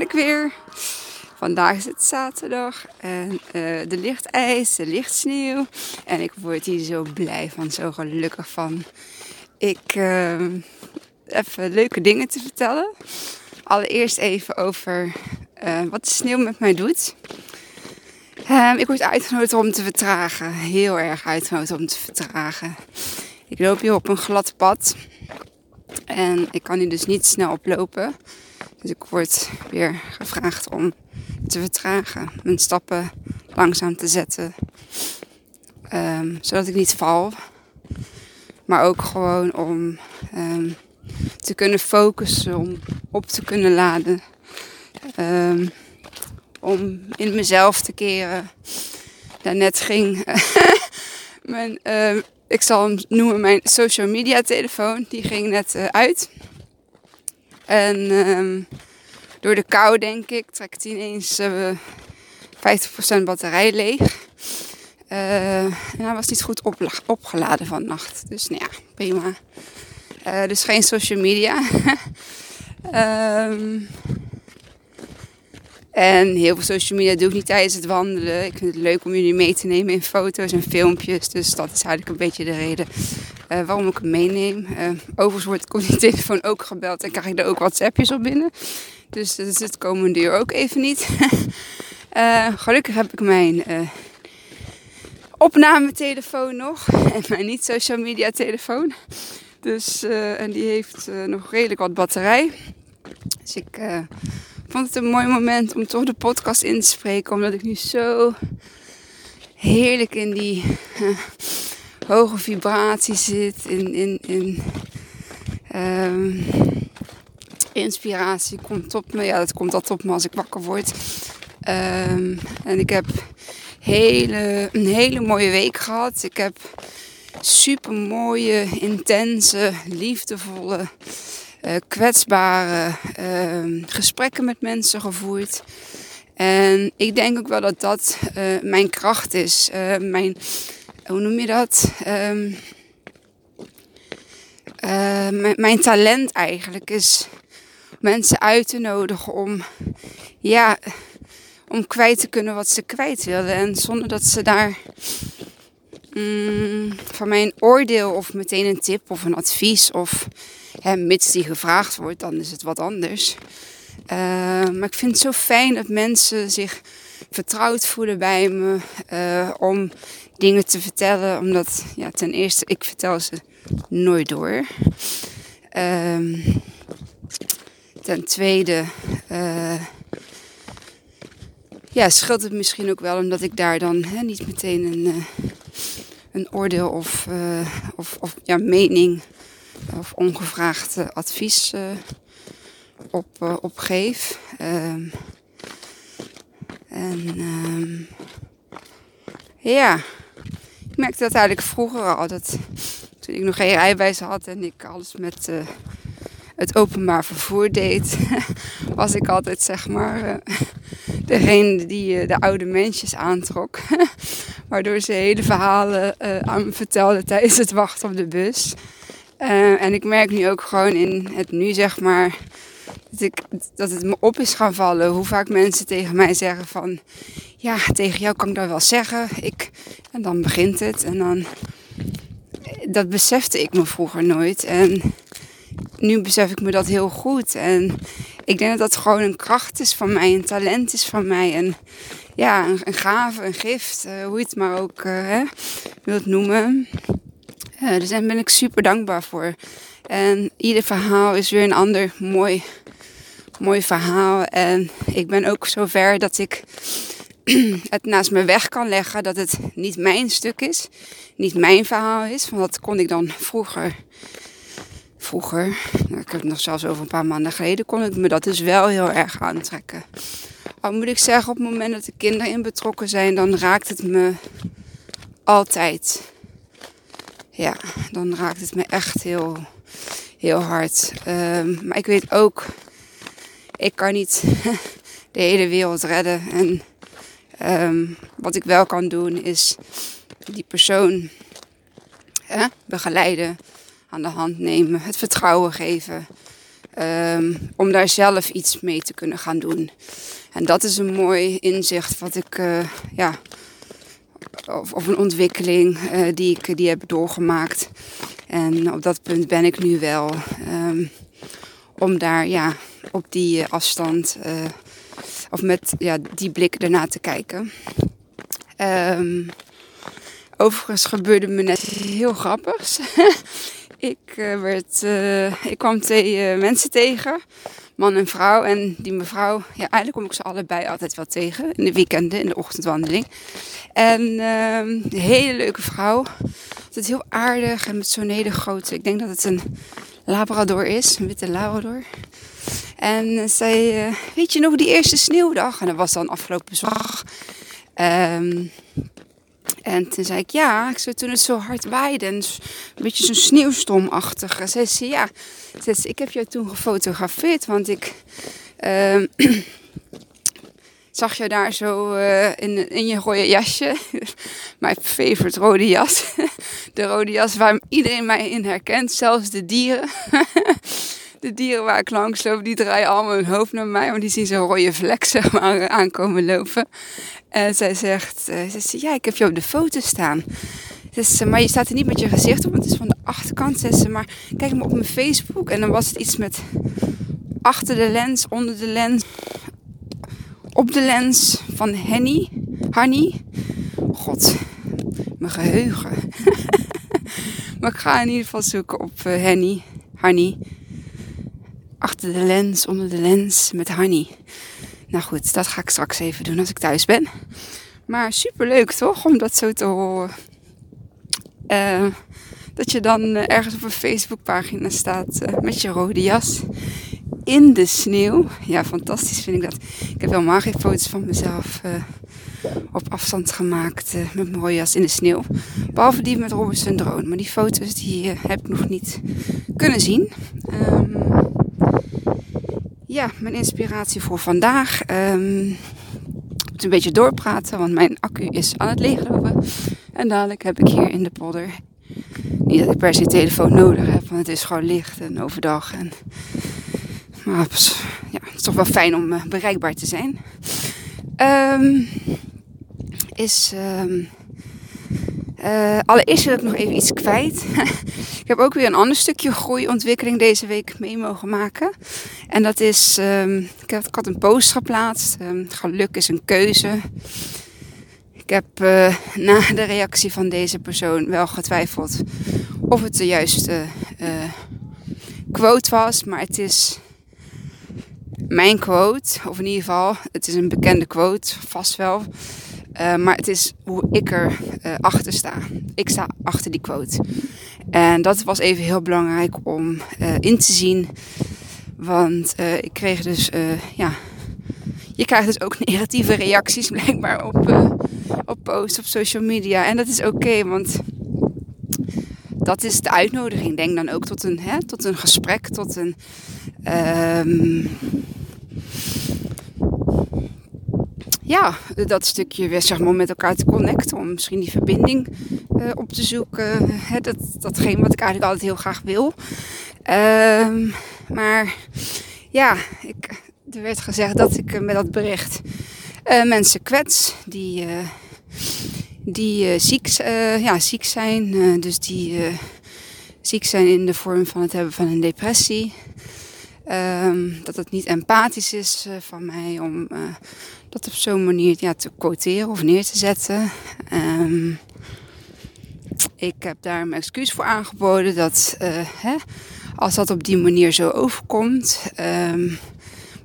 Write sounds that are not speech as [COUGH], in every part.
ik weer. Vandaag is het zaterdag en uh, er ligt ijs, er ligt sneeuw. En ik word hier zo blij van, zo gelukkig van. Ik uh, even leuke dingen te vertellen. Allereerst even over uh, wat de sneeuw met mij doet. Um, ik word uitgenodigd om te vertragen. Heel erg uitgenodigd om te vertragen. Ik loop hier op een glad pad. En ik kan hier dus niet snel oplopen. Dus ik word weer gevraagd om te vertragen. Mijn stappen langzaam te zetten. Um, zodat ik niet val. Maar ook gewoon om um, te kunnen focussen. Om op te kunnen laden. Um, om in mezelf te keren. Daarnet ging [LAUGHS] mijn, ik zal hem noemen, mijn social media telefoon. Die ging net uh, uit. En um, door de kou, denk ik, trekt hij ineens uh, 50% batterij leeg. Uh, en hij was niet goed op, opgeladen van nacht. Dus nou ja, prima. Uh, dus geen social media. um, [LAUGHS] en heel veel social media doe ik niet tijdens het wandelen. Ik vind het leuk om jullie mee te nemen in foto's en filmpjes. Dus dat is eigenlijk een beetje de reden uh, waarom ik hem meeneem. Uh, overigens wordt op die [LAUGHS] telefoon ook gebeld en krijg ik er ook WhatsAppjes op binnen. Dus dat is het komende uur ook even niet. [LAUGHS] gelukkig heb ik mijn opnametelefoon nog [LAUGHS] en mijn niet social media telefoon. Dus, en die heeft nog redelijk wat batterij. Dus ik vond het een mooi moment om toch de podcast in te spreken. Omdat ik nu zo heerlijk in die hoge vibratie zit. In, in, in um, inspiratie komt op me. Ja, dat komt altijd op me als ik wakker word. Um, en ik heb hele, een hele mooie week gehad. Ik heb super mooie, intense, liefdevolle uh, kwetsbare uh, gesprekken met mensen gevoerd. En ik denk ook wel dat dat uh, mijn kracht is. Uh, mijn, hoe noem je dat? Um, mijn, mijn talent eigenlijk is mensen uit te nodigen om, ja, om kwijt te kunnen wat ze kwijt willen. En zonder dat ze daar mm, van mijn oordeel of meteen een tip of een advies of Hè, mits die gevraagd wordt, dan is het wat anders. Uh, maar ik vind het zo fijn dat mensen zich vertrouwd voelen bij me uh, om dingen te vertellen. Omdat, ja, ten eerste, ik vertel ze nooit door. Uh, ten tweede, uh, ja, scheelt het misschien ook wel omdat ik daar dan niet meteen een, een oordeel of, of, of ja, mening of ongevraagd advies op, op geef. Um, en um, ja, ik merkte dat eigenlijk vroeger al. Dat, toen ik nog geen rijbewijs had en ik alles met uh, het openbaar vervoer deed, [LAUGHS] was ik altijd zeg maar degene die de oude mensjes aantrok. [LAUGHS] Waardoor ze hele verhalen aan me vertelde tijdens het wachten op de bus. En ik merk nu ook gewoon in het nu, zeg maar, dat, ik, dat het me op is gaan vallen. Hoe vaak mensen tegen mij zeggen van, ja, tegen jou kan ik dat wel zeggen. Ik, en dan begint het. En dan, dat besefte ik me vroeger nooit. En nu besef ik me dat heel goed. En ik denk dat dat gewoon een kracht is van mij, een talent is van mij. En ja, een, gave, een gift, uh, hoe je het maar ook uh, hè, wilt noemen. Uh, dus daar ben ik super dankbaar voor. En ieder verhaal is weer een ander mooi, mooi verhaal. En ik ben ook zover dat ik [CLEARS THROAT] het naast me weg kan leggen. Dat het niet mijn stuk is. Niet mijn verhaal is. Want dat kon ik dan vroeger. Vroeger, nou, ik heb het nog zelfs over een paar maanden geleden, kon ik me dat dus wel heel erg aantrekken. Al moet ik zeggen, op het moment dat de kinderen in betrokken zijn, dan raakt het me altijd ja, dan raakt het me echt heel, heel hard. Um, maar ik weet ook, ik kan niet [LAUGHS] de hele wereld redden. En um, wat ik wel kan doen is die persoon begeleiden, aan de hand nemen, het vertrouwen geven. Ehm, om daar zelf iets mee te kunnen gaan doen. En dat is een mooi inzicht wat ik, uh, ja, of, een ontwikkeling uh, die ik die heb doorgemaakt. En op dat punt ben ik nu wel. Um, om daar ja, op die afstand, uh, of met ja, die blik erna te kijken. Um, overigens gebeurde me net heel grappigs. [LAUGHS] ik, werd, ik kwam twee mensen tegen man en vrouw. En die mevrouw, ja, eigenlijk kom ik ze allebei altijd wel tegen. In de weekenden, in de ochtendwandeling. En uh, een hele leuke vrouw. Altijd heel aardig en met zo'n hele grote, ik denk dat het een Labrador is, een witte Labrador. En zij, uh, weet je nog die eerste sneeuwdag? En dat was dan afgelopen zondag. Um, en toen zei ik ja, ik zei toen het zo hard waaide en een beetje zo'n sneeuwstormachtig. Zei ze ja, zei ze, ik heb jou toen gefotografeerd, want ik uh, [CLEARS THROAT] zag je daar zo uh, in, in je rode jasje. [LAUGHS] Mijn favorite rode jas. [LAUGHS] De rode jas waar iedereen mij in herkent, zelfs de dieren. [LAUGHS] de dieren waar ik langs loop, die draaien allemaal hun hoofd naar mij. Want die zien zo'n rode vlek [LAUGHS] zeg maar, aankomen lopen. En zij zegt, uh, ze zegt, ja, ik heb je op de foto staan. Maar je staat er niet met je gezicht op, want het is van de achterkant. Zegt ze, maar kijk maar op mijn Facebook. En dan was het iets met achter de lens, onder de lens, op de lens van Henny. Hanny. God, mijn geheugen. [LAUGHS] maar ik ga in ieder geval zoeken op uh, Henny. Hanny achter de lens, onder de lens met Honey. Nou goed, dat ga ik straks even doen als ik thuis ben. Maar super leuk toch, om dat zo te horen. Uh, dat je dan eh, ergens op een Facebookpagina staat uh, met je rode jas in de sneeuw. Ja, fantastisch vind ik dat. Ik heb helemaal geen foto's van mezelf op afstand gemaakt met mijn rode jas in de sneeuw. Behalve die met Robinson Drone. Maar die foto's die heb ik nog niet kunnen zien. Um, ja, mijn inspiratie voor vandaag. Um, ik moet een beetje doorpraten, want mijn accu is aan het leeglopen. En dadelijk heb ik hier in de polder. Niet dat ik per se telefoon nodig heb, want het is gewoon licht en overdag. En, maar ja, het is toch wel fijn om uh, bereikbaar te zijn. Um, is. Um, uh, allereerst wil ik nog even iets kwijt. [LAUGHS] ik heb ook weer een ander stukje groeiontwikkeling deze week mee mogen maken. En dat is, um, ik, had een post geplaatst. Um, geluk is een keuze. Ik heb uh, na de reactie van deze persoon wel getwijfeld of het de juiste uh, quote was. Maar het is mijn quote, of in ieder geval, het is een bekende quote, vast wel. Uh, maar het is hoe ik er achter sta. Ik sta achter die quote. En dat was even heel belangrijk om uh, in te zien. Want ik kreeg dus, ja, je krijgt dus ook [LAUGHS] negatieve reacties blijkbaar op, op posts op social media. En dat is oké, want dat is de uitnodiging. Denk dan ook tot een, hè, tot een gesprek, tot een. Um, ja, dat stukje weer zeg maar, met elkaar te connecten. Om misschien die verbinding uh, op te zoeken. Hè, dat, datgene wat ik eigenlijk altijd heel graag wil. Um, maar ja, ik, er werd gezegd dat ik met dat bericht mensen kwets die, die ziek, ja, ziek zijn. dus die ziek zijn in de vorm van het hebben van een depressie. Um, dat het niet empathisch is van mij om op zo'n manier ja, te quoteren of neer te zetten. Um, ik heb daar mijn excuus voor aangeboden dat uh, hè, als dat op die manier zo overkomt. Um,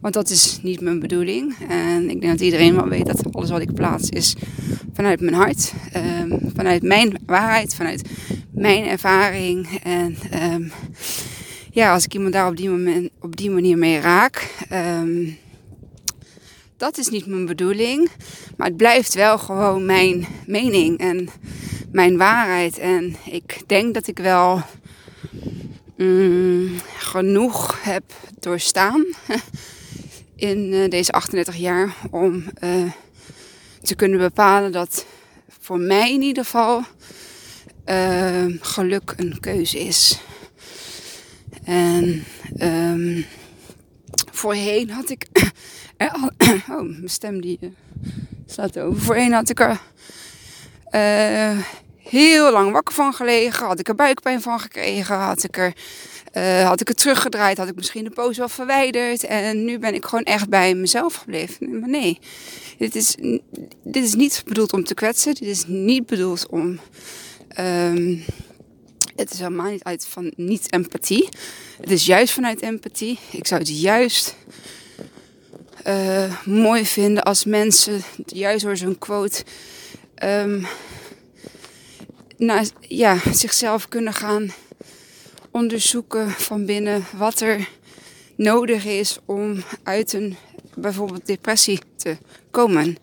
want dat is niet mijn bedoeling. En ik denk dat iedereen wel weet dat alles wat ik plaats is vanuit mijn hart. Um, vanuit mijn waarheid, vanuit mijn ervaring. En ja, als ik iemand daar op die, moment, op die manier mee raak. Dat is niet mijn bedoeling. Maar het blijft wel gewoon mijn mening en mijn waarheid. En ik denk dat ik wel mm, genoeg heb doorstaan [LAUGHS] in uh, deze 38 jaar om uh, te kunnen bepalen dat voor mij in ieder geval uh, geluk een keuze is. En um, voorheen had ik. [CLEARS THROAT] oh, mijn stem die uh, staat over. Voorheen had ik er uh, heel lang wakker van gelegen. Had ik er buikpijn van gekregen. Had ik er. Had ik het teruggedraaid, had ik misschien de poos wel verwijderd. En nu ben ik gewoon echt bij mezelf gebleven. Maar nee, dit is, dit is niet bedoeld om te kwetsen. Dit is niet bedoeld om. Um, het is helemaal niet uit van niet-empathie. Het is juist vanuit empathie. Ik zou het juist uh, mooi vinden als mensen, juist door zo'n quote, naar, ja, zichzelf kunnen gaan onderzoeken van binnen wat er nodig is om uit een bijvoorbeeld depressie te komen.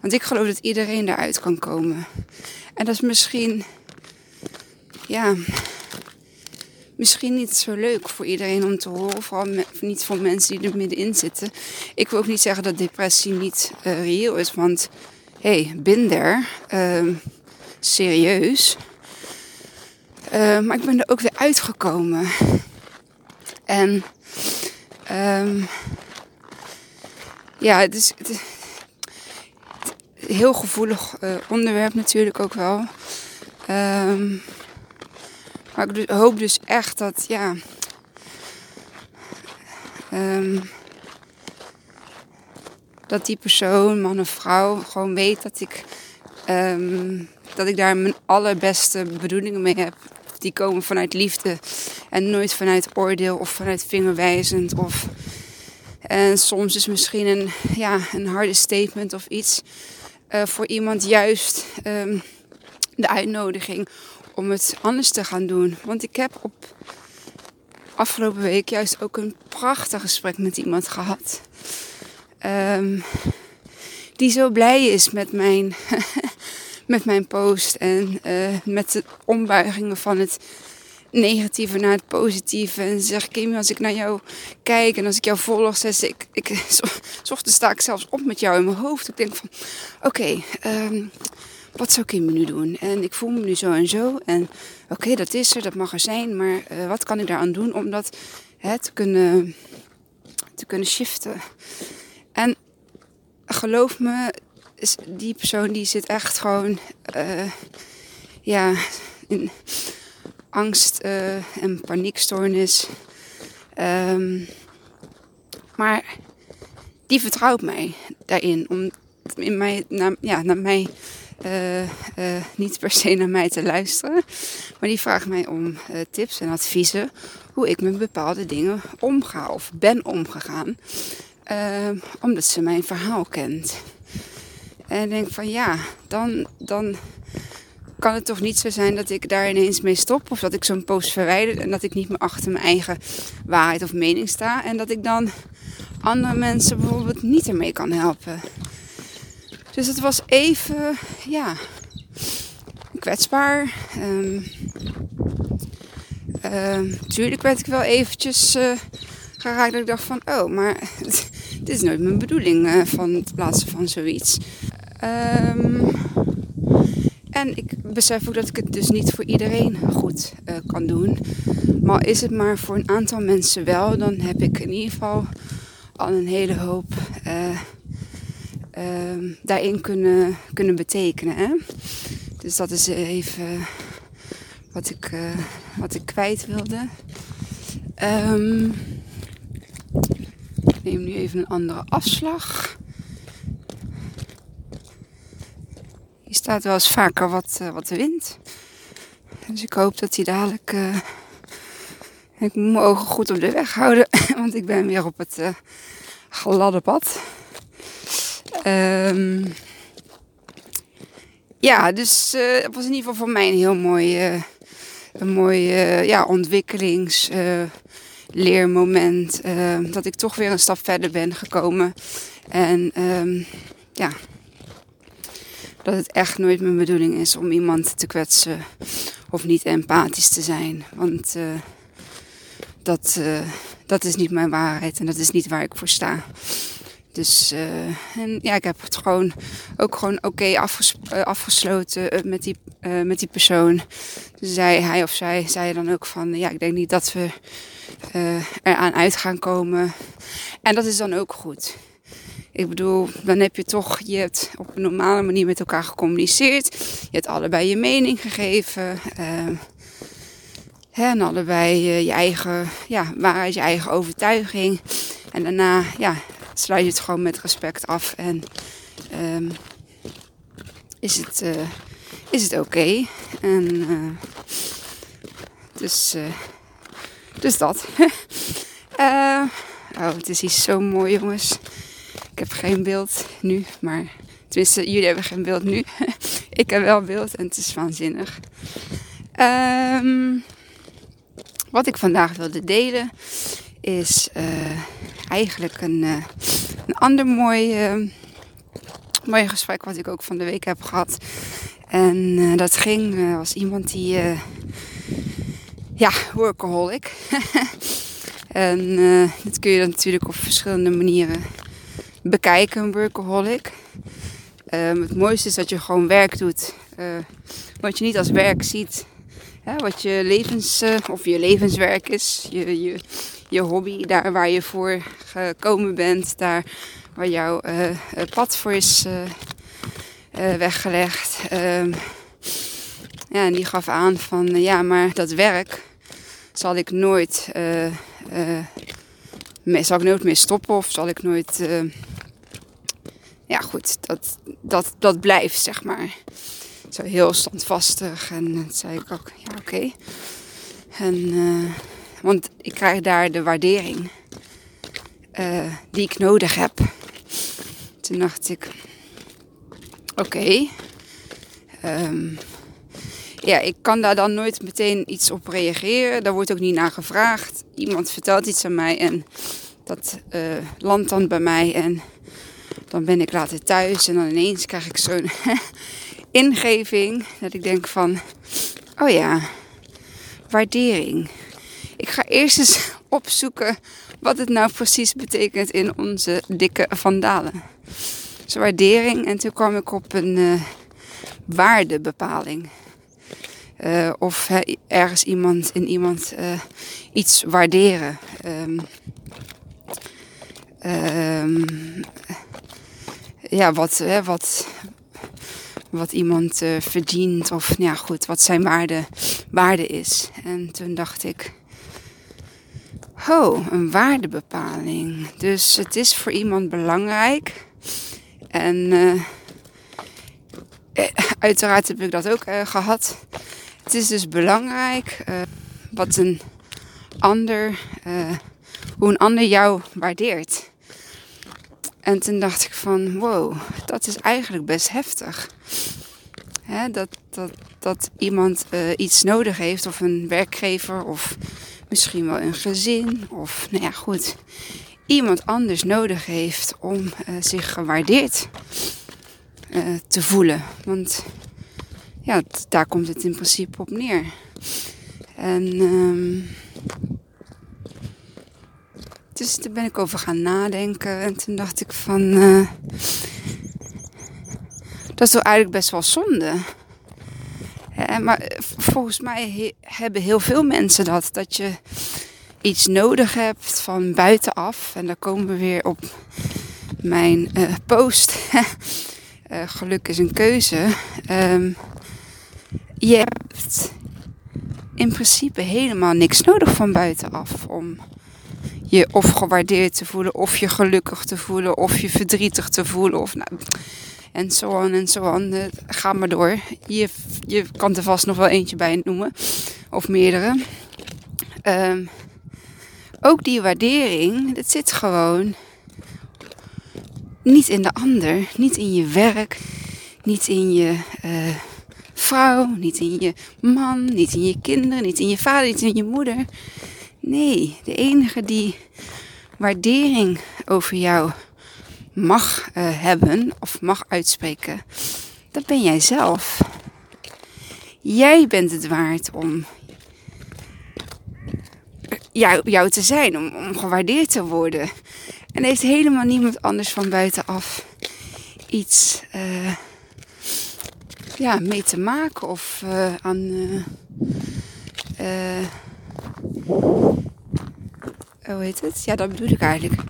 Want ik geloof dat iedereen daaruit kan komen. En dat is misschien ja, misschien niet zo leuk voor iedereen om te horen. Vooral niet voor mensen die er middenin zitten. Ik wil ook niet zeggen dat depressie niet uh, reëel is. Want hey, binder, uh, serieus. Uh, maar ik ben er ook weer uitgekomen. En um, ja, het is, het heel gevoelig uh, onderwerp natuurlijk ook wel. Um, maar ik dus, hoop dus echt dat, ja. Um, dat die persoon, man of vrouw, gewoon weet dat ik, um, dat ik daar mijn allerbeste bedoelingen mee heb. Die komen vanuit liefde en nooit vanuit oordeel of vanuit vingerwijzend. Of, en soms is misschien een, ja, een harde statement of iets uh, voor iemand juist um, de uitnodiging om het anders te gaan doen. Want ik heb op afgelopen week juist ook een prachtig gesprek met iemand gehad. Um, die zo blij is met mijn, [LAUGHS] met mijn post en uh, met de ombuigingen van het negatieve naar het positieve. En zeg Kim, als ik naar jou kijk en als ik jou volg, zeg ik, ik, [LAUGHS] ochtends sta ik zelfs op met jou in mijn hoofd. Ik denk van, oké, okay, um, wat zou Kim nu doen? En ik voel me nu zo en zo. En oké, dat is er, dat mag er zijn. Maar uh, wat kan ik daaraan doen om dat hè, te, kunnen, te kunnen shiften? En geloof me, die persoon die zit echt gewoon uh, ja, in angst uh, en paniekstoornis. Um, maar die vertrouwt mij daarin. Om in mij, ja, naar mij uh, uh, niet per se naar mij te luisteren. Maar die vraagt mij om uh, tips en adviezen hoe ik met bepaalde dingen omga of ben omgegaan. omdat ze mijn verhaal kent. En ik denk van ja, dan, dan kan het toch niet zo zijn dat ik daar ineens mee stop. Of dat ik zo'n post verwijder en dat ik niet meer achter mijn eigen waarheid of mening sta. En dat ik dan andere mensen bijvoorbeeld niet ermee kan helpen. Dus het was even, ja, kwetsbaar. Um, tuurlijk werd ik wel eventjes uh, geraakt dat ik dacht van, oh, maar [LAUGHS] dit is nooit mijn bedoeling uh, van het plaatsen van zoiets. Um, en ik besef ook dat ik het dus niet voor iedereen goed uh, kan doen. Maar is het maar voor een aantal mensen wel, dan heb ik in ieder geval al een hele hoop uh, daarin kunnen, kunnen betekenen. Hè? Dus dat is even wat ik, uh, wat ik kwijt wilde. Um, ik neem nu even een andere afslag. Hier staat wel eens vaker wat, uh, wat wind. Dus ik hoop dat hij dadelijk. Uh, ik moet mijn ogen goed op de weg houden, [LAUGHS] want ik ben weer op het gladde pad. Um, ja, dus uh, het was in ieder geval voor mij een heel mooi, uh, een mooi uh, ja, ontwikkelingsleermoment. dat ik toch weer een stap verder ben gekomen. En um, ja, dat het echt nooit mijn bedoeling is om iemand te kwetsen of niet empathisch te zijn. Want dat, dat is niet mijn waarheid en dat is niet waar ik voor sta. Dus uh, en ja, ik heb het gewoon ook gewoon oké uh, afgesloten uh, met, die, met die persoon. Dus zei hij of zij zei dan ook van ja, ik denk niet dat we eraan uit gaan komen. En dat is dan ook goed. Ik bedoel, dan heb je toch, je hebt op een normale manier met elkaar gecommuniceerd. Je hebt allebei je mening gegeven. en allebei je eigen, ja, waarheid, je eigen overtuiging. En daarna, ja, sluit je het gewoon met respect af en um, is het, uh, is het oké. En uh, dus, uh, dus dat. [LAUGHS] oh, het is hier zo mooi, jongens. Ik heb geen beeld nu, maar tenminste, jullie hebben geen beeld nu. [LAUGHS] ik heb wel beeld en het is waanzinnig. Um, wat ik vandaag wilde delen is eigenlijk een, uh, een ander mooi, uh, mooi gesprek wat ik ook van de week heb gehad. En uh, dat ging, was iemand die, ja, workaholic. [LAUGHS] en dat kun je dan natuurlijk op verschillende manieren bekijken, een workaholic. Um, het mooiste is dat je gewoon werk doet. wat je niet als werk ziet. Wat je levens, of je levenswerk is. Je, je, je hobby, daar waar je voor gekomen bent, daar waar jouw uh, pad voor is uh, weggelegd. Um, ja, en die gaf aan van ja, maar dat werk zal ik nooit, mee, zal ik nooit meer stoppen of zal ik nooit. ja, goed, dat, dat, dat blijft zeg maar. Zo heel standvastig en zei ik ook, ja, oké. En want ik krijg daar de waardering uh, die ik nodig heb. Toen dacht ik, oké. Um, ja, ik kan daar dan nooit meteen iets op reageren. Daar wordt ook niet naar gevraagd. Iemand vertelt iets aan mij en dat uh, landt dan bij mij. En dan ben ik later thuis en dan ineens krijg ik zo'n [LAUGHS] ingeving dat ik denk van, oh ja, waardering. Ik ga eerst eens [LAUGHS] opzoeken wat het nou precies betekent in onze dikke vandalen. Dus waardering en toen kwam ik op een uh, waardebepaling. Uh, of ergens iemand in iemand uh, iets waarderen. Um, um, ja, wat, hè, wat, wat iemand verdient of nou ja, goed, wat zijn waarde, waarde is. En toen dacht ik, Oh, een waardebepaling. Dus het is voor iemand belangrijk. En uh, uiteraard heb ik dat ook uh, gehad. Het is dus belangrijk wat een ander, hoe een ander jou waardeert. En toen dacht ik van, wow, dat is eigenlijk best heftig. Hè, dat, dat, dat iemand iets nodig heeft, of een werkgever, of misschien wel een gezin of nou ja goed, iemand anders nodig heeft om uh, zich gewaardeerd uh, te voelen. Want ja, daar komt het in principe op neer. En um, dus daar ben ik over gaan nadenken en toen dacht ik van, uh, dat is toch eigenlijk best wel zonde. Uh, maar volgens mij hebben heel veel mensen dat. Dat je iets nodig hebt van buitenaf. En dan komen we weer op mijn uh, post. uh, [LAUGHS] geluk is een keuze. Um, je hebt in principe helemaal niks nodig van buitenaf om je of gewaardeerd te voelen, of je gelukkig te voelen, of je verdrietig te voelen. Of, nou, en zo on en zo on. Ga maar door. Je, je kan er vast nog wel eentje bij noemen. Of meerdere. Um, ook die waardering, dat zit gewoon niet in de ander. Niet in je werk. Niet in je uh, vrouw. Niet in je man. Niet in je kinderen. Niet in je vader. Niet in je moeder. Nee, de enige die waardering over jou mag uh, hebben of mag uitspreken, dat ben jij zelf. Jij bent het waard om jou, jou te zijn, om, om gewaardeerd te worden. En heeft helemaal niemand anders van buitenaf iets uh, ja, mee te maken of aan. Uh, hoe heet het? Ja, dat bedoel ik eigenlijk.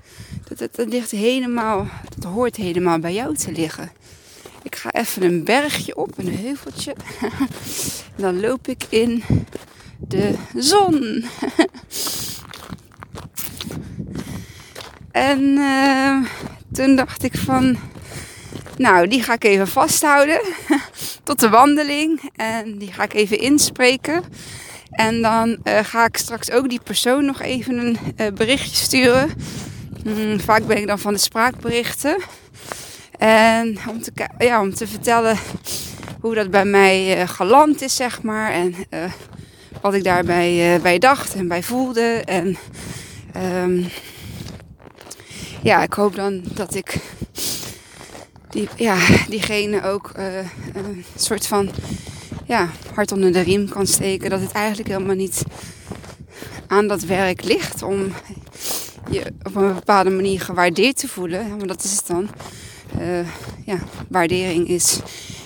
Dat, ligt helemaal, dat hoort helemaal bij jou te liggen. Ik ga even een bergje op, een heuveltje. [LAUGHS] dan loop ik in de zon. [LAUGHS] en uh, toen dacht ik van, nou, die ga ik even vasthouden [LAUGHS] tot de wandeling. En die ga ik even inspreken. En dan uh, ga ik straks ook die persoon nog even een uh, berichtje sturen. Hmm, vaak ben ik dan van de spraakberichten. En om te, ja, om te vertellen hoe dat bij mij uh, geland is, zeg maar. En wat ik daarbij bij dacht en bij voelde. En um, ja, ik hoop dan dat ik die, ja, diegene ook een soort van ja, hart onder de riem kan steken. Dat het eigenlijk helemaal niet aan dat werk ligt om je op een bepaalde manier gewaardeerd te voelen. Want dat is het dan. Uh, ja, waardering is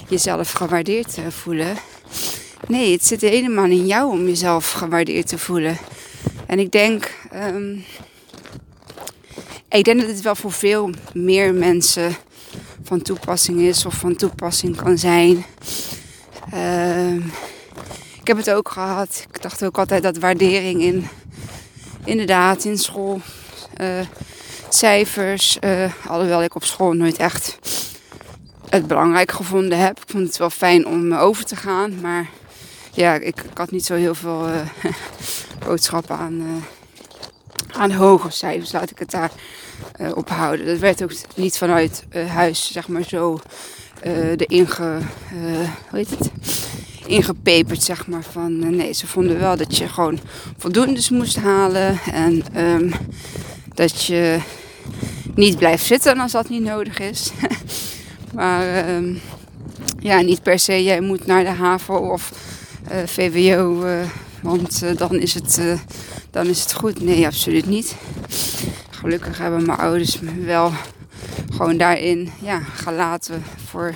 jezelf gewaardeerd te voelen. Nee, het zit helemaal in jou om jezelf gewaardeerd te voelen. En ik denk, um, ik denk dat het wel voor veel meer mensen van toepassing is of van toepassing kan zijn. Uh, ik heb het ook gehad. Ik dacht ook altijd dat waardering in, inderdaad, in school, cijfers, uh, alhoewel ik op school nooit echt het belangrijk gevonden heb. Ik vond het wel fijn om over te gaan, maar ja, ik, had niet zo heel veel [LAUGHS] boodschappen aan, aan hoge cijfers, laat ik het daar uh, ophouden. Dat werd ook niet vanuit huis, zeg maar zo, de inge, hoe heet het? ingepeperd, zeg maar. Van nee, ze vonden wel dat je gewoon voldoende moest halen. En um, dat je niet blijft zitten als dat niet nodig is. [LAUGHS] maar um, ja, niet per se, jij moet naar de HAVO of VWO, want dan, is het, dan is het goed. Nee, absoluut niet gelukkig hebben mijn ouders me wel gewoon daarin ja, gelaten voor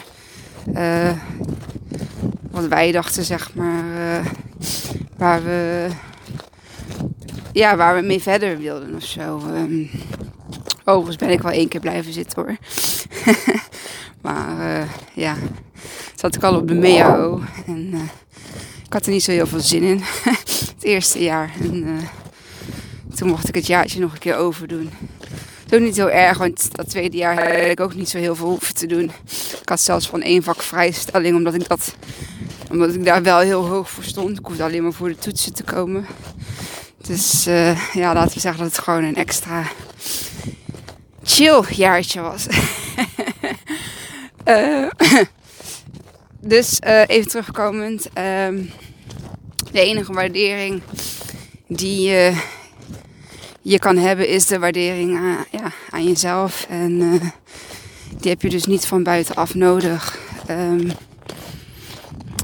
wat wij dachten, zeg maar. Waar we ja, waar we mee verder wilden of zo. Um, overigens ben ik wel één keer blijven zitten hoor. [LAUGHS] maar uh, ja, zat ik al op de MEAO en ik had er niet zo heel veel zin in. [LAUGHS] het eerste jaar. En, toen mocht ik het jaartje nog een keer overdoen. Toen niet zo erg, want dat tweede jaar heb ik ook niet zo heel veel hoeven te doen. Ik had zelfs van één vak vrijstelling, omdat ik, dat, omdat ik daar wel heel hoog voor stond. Ik hoefde alleen maar voor de toetsen te komen. Dus uh, ja, laten we zeggen dat het gewoon een extra chill jaartje was. uh, [LAUGHS] dus uh, even terugkomend. Um, de enige waardering die je kan hebben, is de waardering aan, ja, aan jezelf. En die heb je dus niet van buitenaf nodig. Um,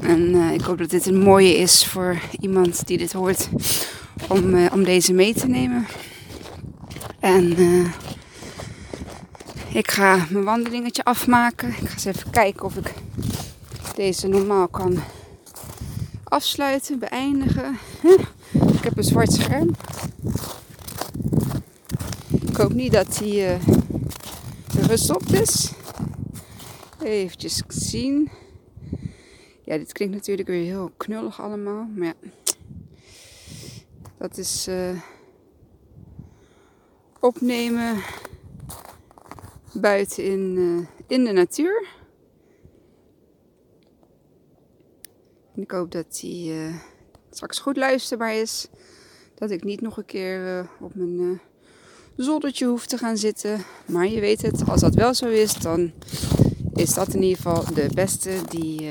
en ik hoop dat dit een mooie is voor iemand die dit hoort om, uh, om deze mee te nemen. En ik ga mijn wandelingetje afmaken. Ik ga eens even kijken of ik deze normaal kan afsluiten, beëindigen. Ik heb een zwart scherm hoop niet dat hij uh, gestopt is. Even zien. Ja, dit klinkt natuurlijk weer heel knullig allemaal. Maar ja, dat is uh, opnemen buiten in, uh, in de natuur. En ik hoop dat hij straks goed luisterbaar is. Dat ik niet nog een keer op mijn zoldertje hoeft te gaan zitten. Maar je weet het, als dat wel zo is, dan is dat in ieder geval de beste die, uh,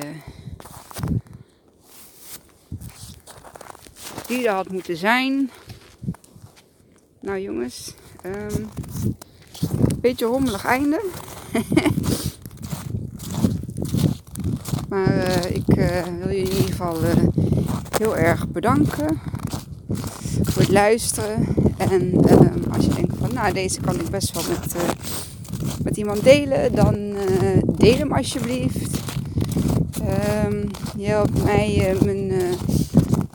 die er had moeten zijn. Nou jongens, um, beetje rommelig einde. [LAUGHS] maar uh, ik uh, wil je in ieder geval heel erg bedanken voor het luisteren. En um, als je denkt van nou deze kan ik best wel met, met iemand delen, dan deel hem alsjeblieft. Um, je helpt mij uh,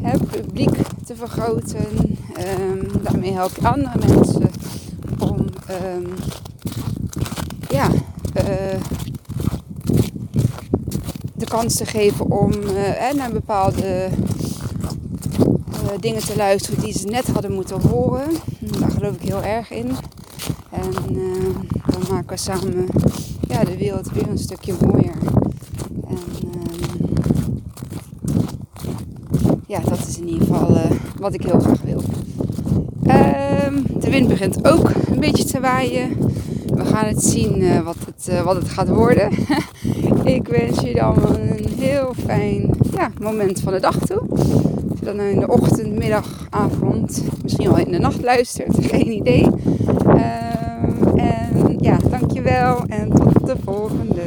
mijn publiek te vergroten. Um, daarmee help je andere mensen om um, ja, de kans te geven om naar bepaalde uh, dingen te luisteren die ze net hadden moeten horen. Daar geloof ik heel erg in. En uh, dan maken we samen ja, de wereld weer een stukje mooier. En uh, ja, dat is in ieder geval uh, wat ik heel graag wil. Ehm, de wind begint ook een beetje te waaien. We gaan het zien wat, het, wat het gaat worden. [LAUGHS] ik wens jullie allemaal een heel fijn ja, moment van de dag toe dan in de ochtend, middag, avond, misschien wel in de nacht luistert. [LAUGHS] Geen idee. Uh, en ja, dankjewel en tot de volgende.